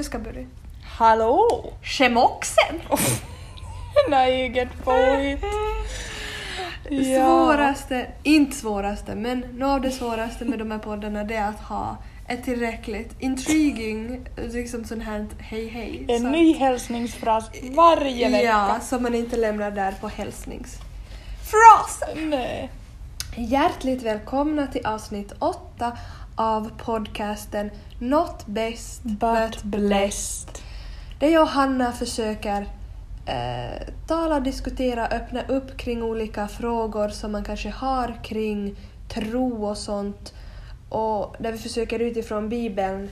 du ska börja. Hallå! Schemoxen! Nej, eget påhitt. Svåraste, inte svåraste, men något av det svåraste med de här poddarna det är att ha ett tillräckligt intriguing, liksom sån här hej hej. En så ny hälsningsfras varje vecka. Ja, som man inte lämnar där på hälsningsfrasen. Nej. Hjärtligt välkomna till avsnitt åtta av podcasten Not best But blessed. Där jag och Hanna försöker eh, tala, diskutera, öppna upp kring olika frågor som man kanske har kring tro och sånt. Och där vi försöker utifrån Bibeln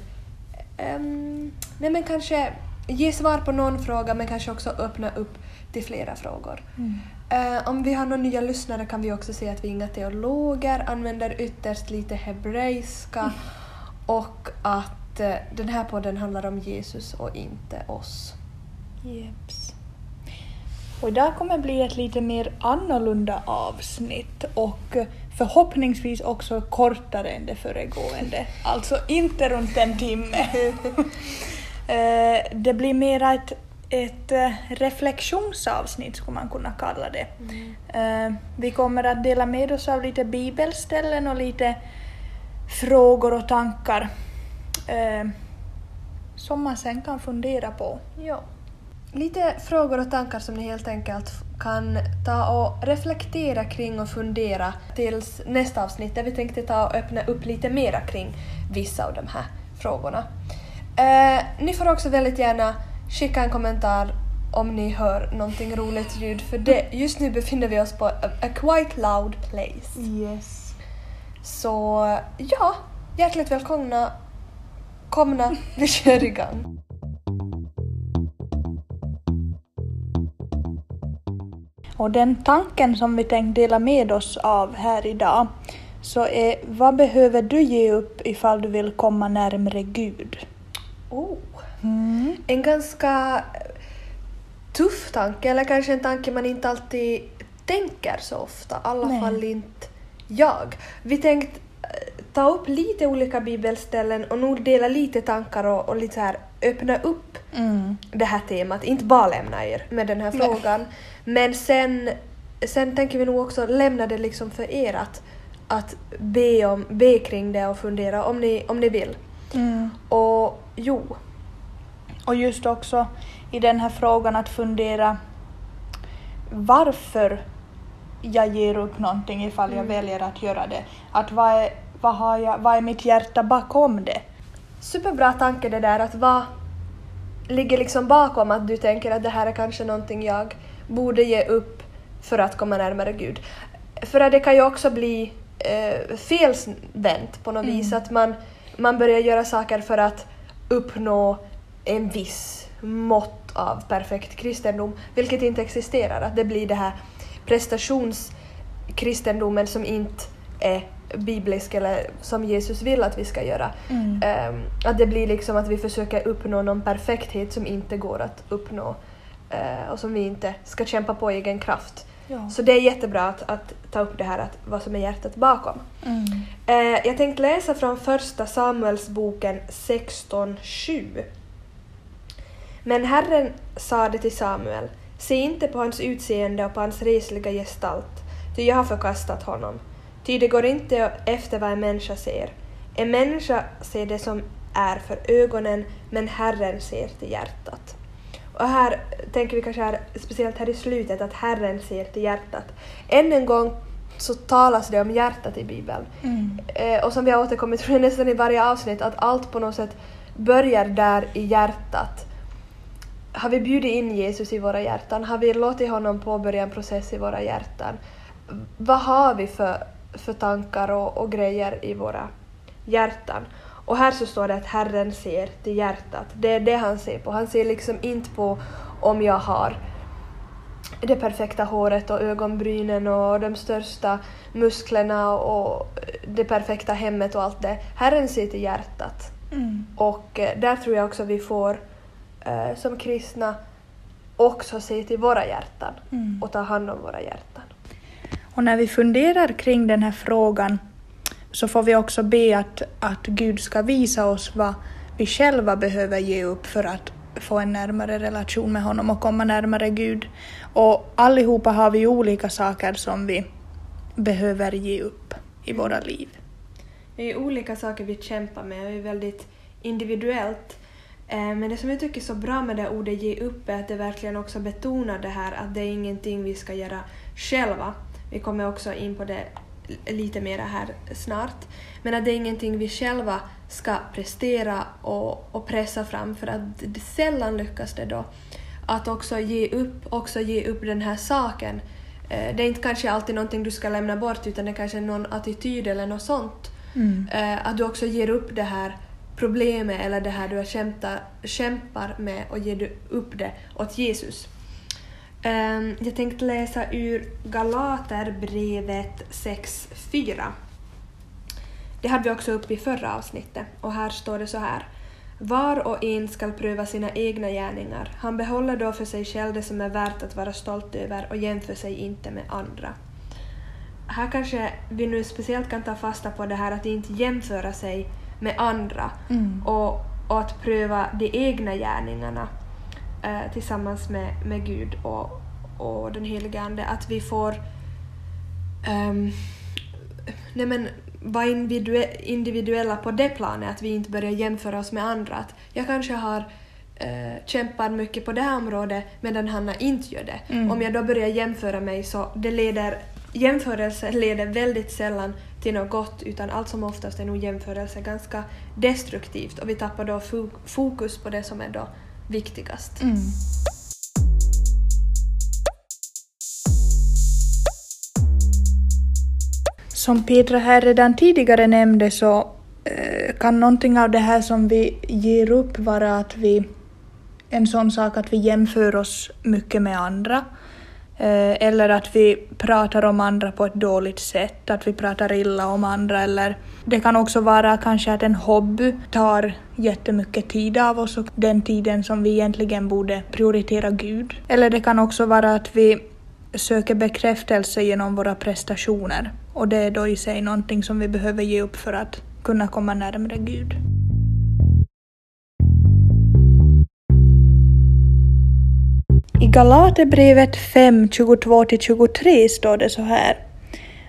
ehm, nej men kanske ge svar på någon fråga men kanske också öppna upp till flera frågor. Mm. Eh, om vi har några nya lyssnare kan vi också säga att vi är inga teologer, använder ytterst lite hebreiska och att eh, den här podden handlar om Jesus och inte oss. Jeps. Och idag kommer bli ett lite mer annorlunda avsnitt och förhoppningsvis också kortare än det föregående. Alltså inte runt en timme. Eh, det blir mer ett, ett eh, reflektionsavsnitt skulle man kunna kalla det. Eh, Vi kommer att dela med oss av lite bibelställen och lite frågor och tankar eh, som man sen kan fundera på. Ja. Lite frågor och tankar som ni helt enkelt kan ta och reflektera kring och fundera tills nästa avsnitt där vi tänkte ta och öppna upp lite mera kring vissa av de här frågorna. Eh, ni får också väldigt gärna skicka en kommentar om ni hör någonting roligt ljud för det, just nu befinner vi oss på a, a quite loud place. Yes. Så ja, hjärtligt välkomna. Komna, vi kör igång. Och den tanken som vi tänkt dela med oss av här idag så är vad behöver du ge upp ifall du vill komma närmre Gud? Oh. Mm. En ganska tuff tanke, eller kanske en tanke man inte alltid tänker så ofta, i alla Nej. fall inte jag. Vi tänkte eh, ta upp lite olika bibelställen och nog dela lite tankar och, och lite så här öppna upp Mm. det här temat, inte bara lämna er med den här Nej. frågan. Men sen, sen tänker vi nog också lämna det liksom för er att, att be, om, be kring det och fundera om ni, om ni vill. Mm. Och jo, Och just också i den här frågan att fundera varför jag ger upp någonting ifall jag Mm. väljer att göra det. Att vad är, vad, har jag, vad är mitt hjärta bakom det? superbra tanke det där att vad ligger liksom bakom att du tänker att det här är kanske någonting jag borde ge upp för att komma närmare Gud. För att det kan ju också bli eh, felvänt på något Mm. vis, att man, man börjar göra saker för att uppnå en viss mått av perfekt kristendom, vilket inte existerar. Att det blir det här prestationskristendomen som inte är biblisk eller som Jesus vill att vi ska göra. Mm. Ehm, att det blir liksom att vi försöker uppnå någon perfekthet som inte går att uppnå eh, och som vi inte ska kämpa på i egen kraft. Ja. Så det är jättebra att, att ta upp det här, att, vad som är hjärtat bakom. Mm. Eh, jag tänkte läsa från första Samuelsboken 16.7. Men Herren sade till Samuel, se inte på hans utseende och på hans resliga gestalt, ty jag har förkastat honom. Ty det går inte efter vad en människa ser. En människa ser det som är för ögonen, men Herren ser till hjärtat. Och här tänker vi kanske här, speciellt här i slutet att Herren ser till hjärtat. Än en gång så talas det om hjärtat i Bibeln. Mm. Eh, och som vi har återkommit jag nästan i varje avsnitt, att allt på något sätt börjar där i hjärtat. Har vi bjudit in Jesus i våra hjärtan? Har vi låtit honom påbörja en process i våra hjärtan? Vad har vi för, för tankar och, och grejer i våra hjärtan? Och här så står det att Herren ser till hjärtat. Det är det han ser på. Han ser liksom inte på om jag har det perfekta håret och ögonbrynen och de största musklerna och det perfekta hemmet och allt det. Herren ser till hjärtat. Mm. Och eh, där tror jag också vi får eh, som kristna också se till våra hjärtan Mm. och ta hand om våra hjärtan. Och när vi funderar kring den här frågan så får vi också be att, att Gud ska visa oss vad vi själva behöver ge upp för att få en närmare relation med honom och komma närmare Gud. Och allihopa har vi olika saker som vi behöver ge upp i våra liv. Det är olika saker vi kämpar med det är väldigt individuellt. Eh, Men det som jag tycker är så bra med det ordet ge upp är att det verkligen också betonar det här att det är ingenting vi ska göra själva. Vi kommer också in på det lite mer här snart. Men att det är ingenting vi själva ska prestera och, och pressa fram för att sällan lyckas det då. Att också ge upp, också ge upp den här saken. Eh, Det är inte kanske alltid någonting du ska lämna bort utan det är kanske någon attityd eller något sånt. Eh, Att du också ger upp det här problemet eller det här du har kämpa, kämpar med och ger du upp det åt Jesus. Ehm, jag tänkte läsa ur Galaterbrevet 6.4. Det hade vi också uppe i förra avsnittet och här står det så här. Var och en skall pröva sina egna gärningar. Han behåller då för sig själv det som är värt att vara stolt över och jämför sig inte med andra. Här kanske vi nu speciellt kan ta fasta på det här att inte jämföra sig med andra Mm. och, och att pröva de egna gärningarna eh, tillsammans med, med Gud och, och den helige Ande. Att vi får ehm, nej men, vara individue- individuella på det planet, att vi inte börjar jämföra oss med andra. Att jag kanske har eh, kämpat mycket på det här området medan Hanna inte gör det. Mm. Om jag då börjar jämföra mig så det leder jämförelse leder väldigt sällan till något gott utan allt som oftast är nog jämförelse ganska destruktivt och vi tappar då fo- fokus på det som är då viktigast. Mm. Som Petra här redan tidigare nämnde så eh, kan någonting av det här som vi ger upp vara att vi en sån sak att vi jämför oss mycket med andra. Eh, eller att vi pratar om andra på ett dåligt sätt, att vi pratar illa om andra. Eller det kan också vara kanske att en hobby tar jättemycket tid av oss och den tiden som vi egentligen borde prioritera Gud. Eller det kan också vara att vi söker bekräftelse genom våra prestationer och det är då i sig någonting som vi behöver ge upp för att kunna komma närmare Gud. I Galaterbrevet 5, 22-23 står det så här.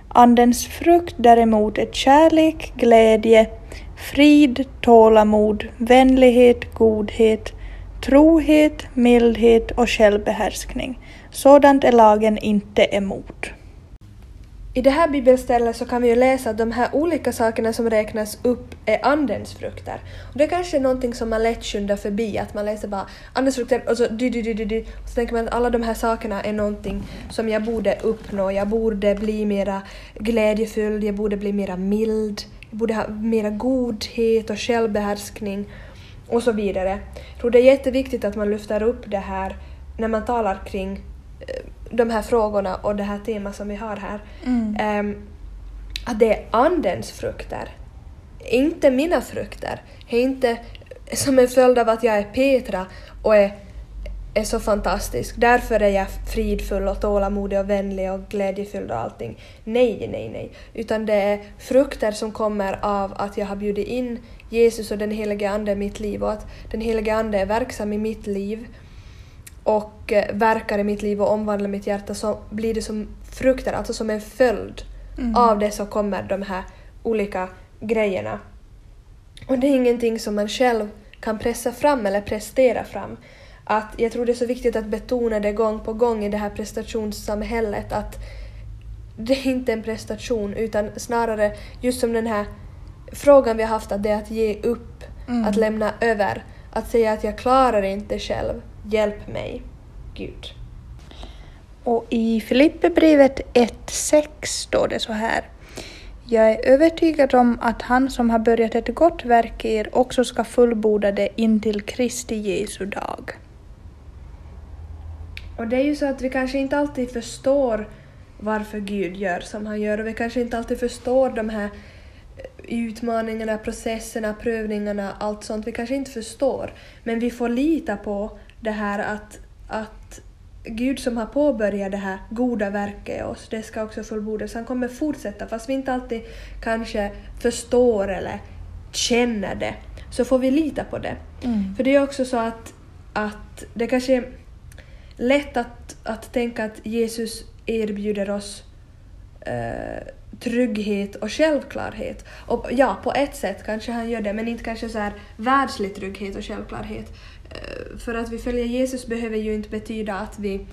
Andens frukt däremot är kärlek, glädje, frid, tålamod, vänlighet, godhet, trohet, mildhet och självbehärskning. Sådant är lagen inte emot. I det här bibelstället så kan vi ju läsa att de här olika sakerna som räknas upp är andens frukter. Och det är kanske någonting som man lätt skyndar förbi, att man läser bara andens frukter och så dy, dy, dy, dy, dy. Och så tänker man att alla de här sakerna är någonting som jag borde uppnå. Jag borde bli mera glädjefylld, jag borde bli mera mild, jag borde ha mera godhet och självbehärskning och så vidare. Jag tror det är jätteviktigt att man lyfter upp det här när man talar kring eh, de här frågorna och det här temat som vi har här. Mm. Ehm, att det är andens frukter, inte mina frukter. Det är inte som en följd av att jag är Petra och är, är så fantastisk. Därför är jag fridfull och tålamodig och vänlig och glädjefylld och allting. Nej, nej, nej. Utan det är frukter som kommer av att jag har bjudit in Jesus och den helige Ande i mitt liv och att den helige Ande är verksam i mitt liv och eh, verkar i mitt liv och omvandlar mitt hjärta så blir det som frukter, alltså som en följd Mm. av det så kommer de här olika grejerna. Och det är ingenting som man själv kan pressa fram eller prestera fram. Att jag tror det är så viktigt att betona det gång på gång i det här prestationssamhället att det är inte en prestation utan snarare just som den här frågan vi har haft att det är att ge upp, Mm. att lämna över, att säga att jag klarar inte själv, hjälp mig, Gud. Och i Filipperbrevet 1.6 står det så här. Jag är övertygad om att han som har börjat ett gott verk i er också ska fullborda det intill Kristi Jesu dag. Och det är ju så att vi kanske inte alltid förstår varför Gud gör som han gör och vi kanske inte alltid förstår de här eh, utmaningarna, processerna, prövningarna, allt sånt. Vi kanske inte förstår. Men vi får lita på det här att, att Gud som har påbörjat det här goda verket i oss, det ska också fullbordas. Han kommer fortsätta fast vi inte alltid kanske förstår eller känner det. så får vi lita på det. Mm. För det är också så att, att det kanske är lätt att, att tänka att Jesus erbjuder oss eh, trygghet och självklarhet. Och ja, på ett sätt kanske han gör det, men inte kanske så här världslig trygghet och självklarhet. Eh, för att vi följer Jesus behöver ju inte betyda att vi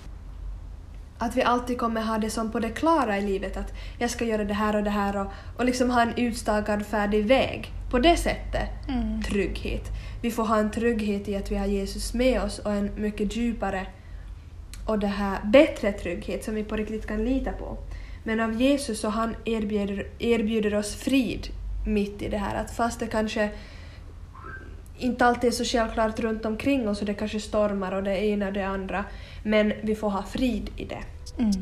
att vi alltid kommer ha det som på det klara i livet, att jag ska göra det här och det här och, och liksom ha en utstakad färdig väg. På det sättet Mm. trygghet. Vi får ha en trygghet i att vi har Jesus med oss och en mycket djupare och det här bättre trygghet som vi på riktigt kan lita på. Men av Jesus så han erbjuder, erbjuder oss frid mitt i det här. Att fast det kanske inte alltid är så självklart runt omkring oss och det kanske stormar och det ena och det andra. Men vi får ha frid i det. Mm.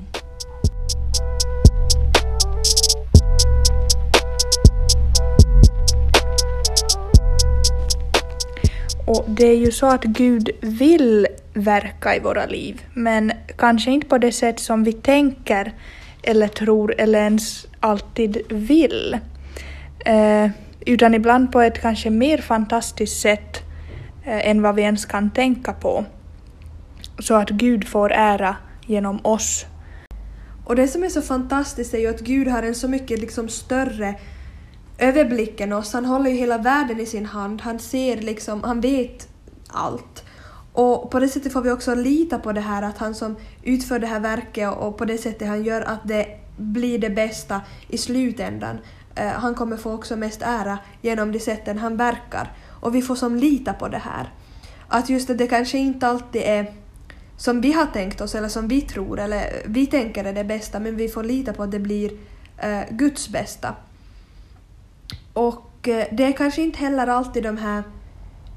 Och det är ju så att Gud vill verka i våra liv, men kanske inte på det sätt som vi tänker eller tror eller ens alltid vill. Eh, utan ibland på ett kanske mer fantastiskt sätt eh, än vad vi ens kan tänka på. Så att Gud får ära genom oss. Och det som är så fantastiskt är ju att Gud har en så mycket liksom större överblick än oss. Han håller ju hela världen i sin hand. Han ser liksom, han vet allt. Och på det sättet får vi också lita på det här att han som utför det här verket och på det sättet han gör att det blir det bästa i slutändan. Eh, han kommer få också mest ära genom de sätten han verkar. Och vi får som lita på det här. Att just att det kanske inte alltid är som vi har tänkt oss eller som vi tror eller eh, vi tänker är det bästa men vi får lita på att det blir eh, Guds bästa. Och det är kanske inte heller alltid de här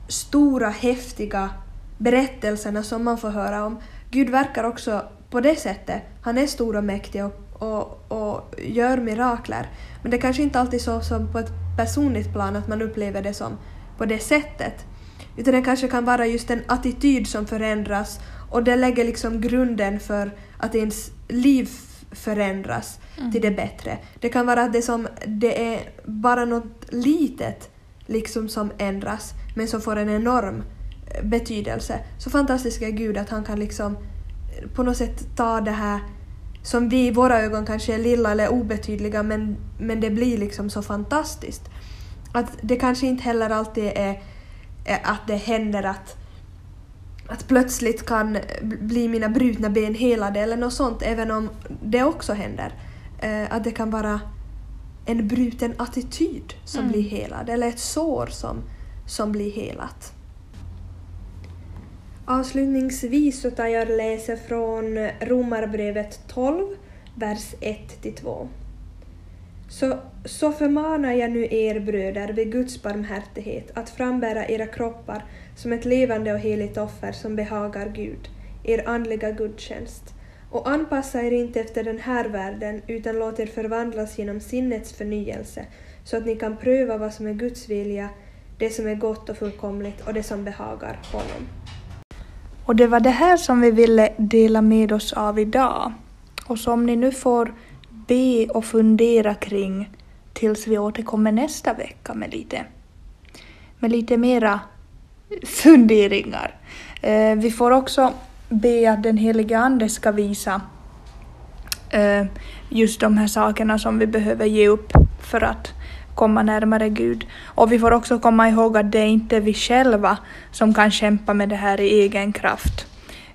stora häftiga berättelserna som man får höra om. Gud verkar också på det sättet. Han är stor och mäktig och, och, och gör mirakler. Men det är kanske inte alltid så som på ett personligt plan att man upplever det som på det sättet. Utan det kanske kan vara just en attityd som förändras och det lägger liksom grunden för att ens liv förändras till det bättre. Det kan vara att det, som, det är bara något litet liksom som ändras men som får en enorm betydelse. Så fantastisk är Gud att han kan liksom eh, på något sätt ta det här som vi i våra ögon kanske är lilla eller obetydliga men, men det blir liksom så fantastiskt. Att det kanske inte heller alltid är, är att det händer att att plötsligt kan bli mina brutna ben helade eller något sånt, även om det också händer. Eh, att det kan vara en bruten attityd som Mm. blir helad, eller ett sår som, som blir helat. Avslutningsvis så tar jag läser från Romarbrevet 12, vers 1-2. Så, så förmanar jag nu er bröder vid Guds barmhärtighet att frambära era kroppar som ett levande och heligt offer som behagar Gud, er andliga gudstjänst. Och anpassa er inte efter den här världen utan låt er förvandlas genom sinnets förnyelse så att ni kan pröva vad som är Guds vilja, det som är gott och fullkomligt och det som behagar honom. Och det var det här som vi ville dela med oss av idag. Och som ni nu får be och fundera kring tills vi återkommer nästa vecka med lite, med lite mera funderingar. Eh, vi får också be att den helige Ande ska visa eh, just de här sakerna som vi behöver ge upp för att komma närmare Gud. Och vi får också komma ihåg att det är inte vi själva som kan kämpa med det här i egen kraft,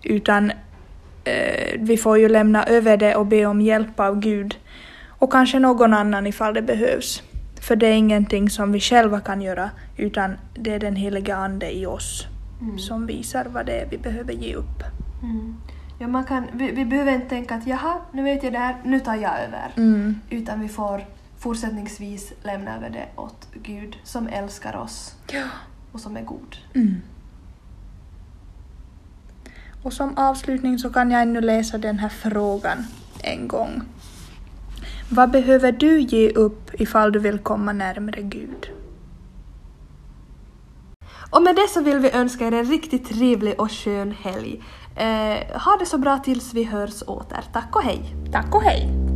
utan eh, vi får ju lämna över det och be om hjälp av Gud och kanske någon annan ifall det behövs. För det är ingenting som vi själva kan göra, utan det är den heliga Ande i oss som visar vad det är vi behöver ge upp. Mm. Ja, man kan, vi, vi behöver inte tänka att jaha, nu vet jag det här, nu tar jag över. Mm. Utan vi får fortsättningsvis lämna över det åt Gud som älskar oss Ja. och som är god. Mm. Och som avslutning så kan jag ännu läsa den här frågan en gång. Vad behöver du ge upp ifall du vill komma närmare Gud? Och med det så vill vi önska er en riktigt trevlig och skön helg. Eh, ha det så bra tills vi hörs åter. Tack och hej! Tack och hej!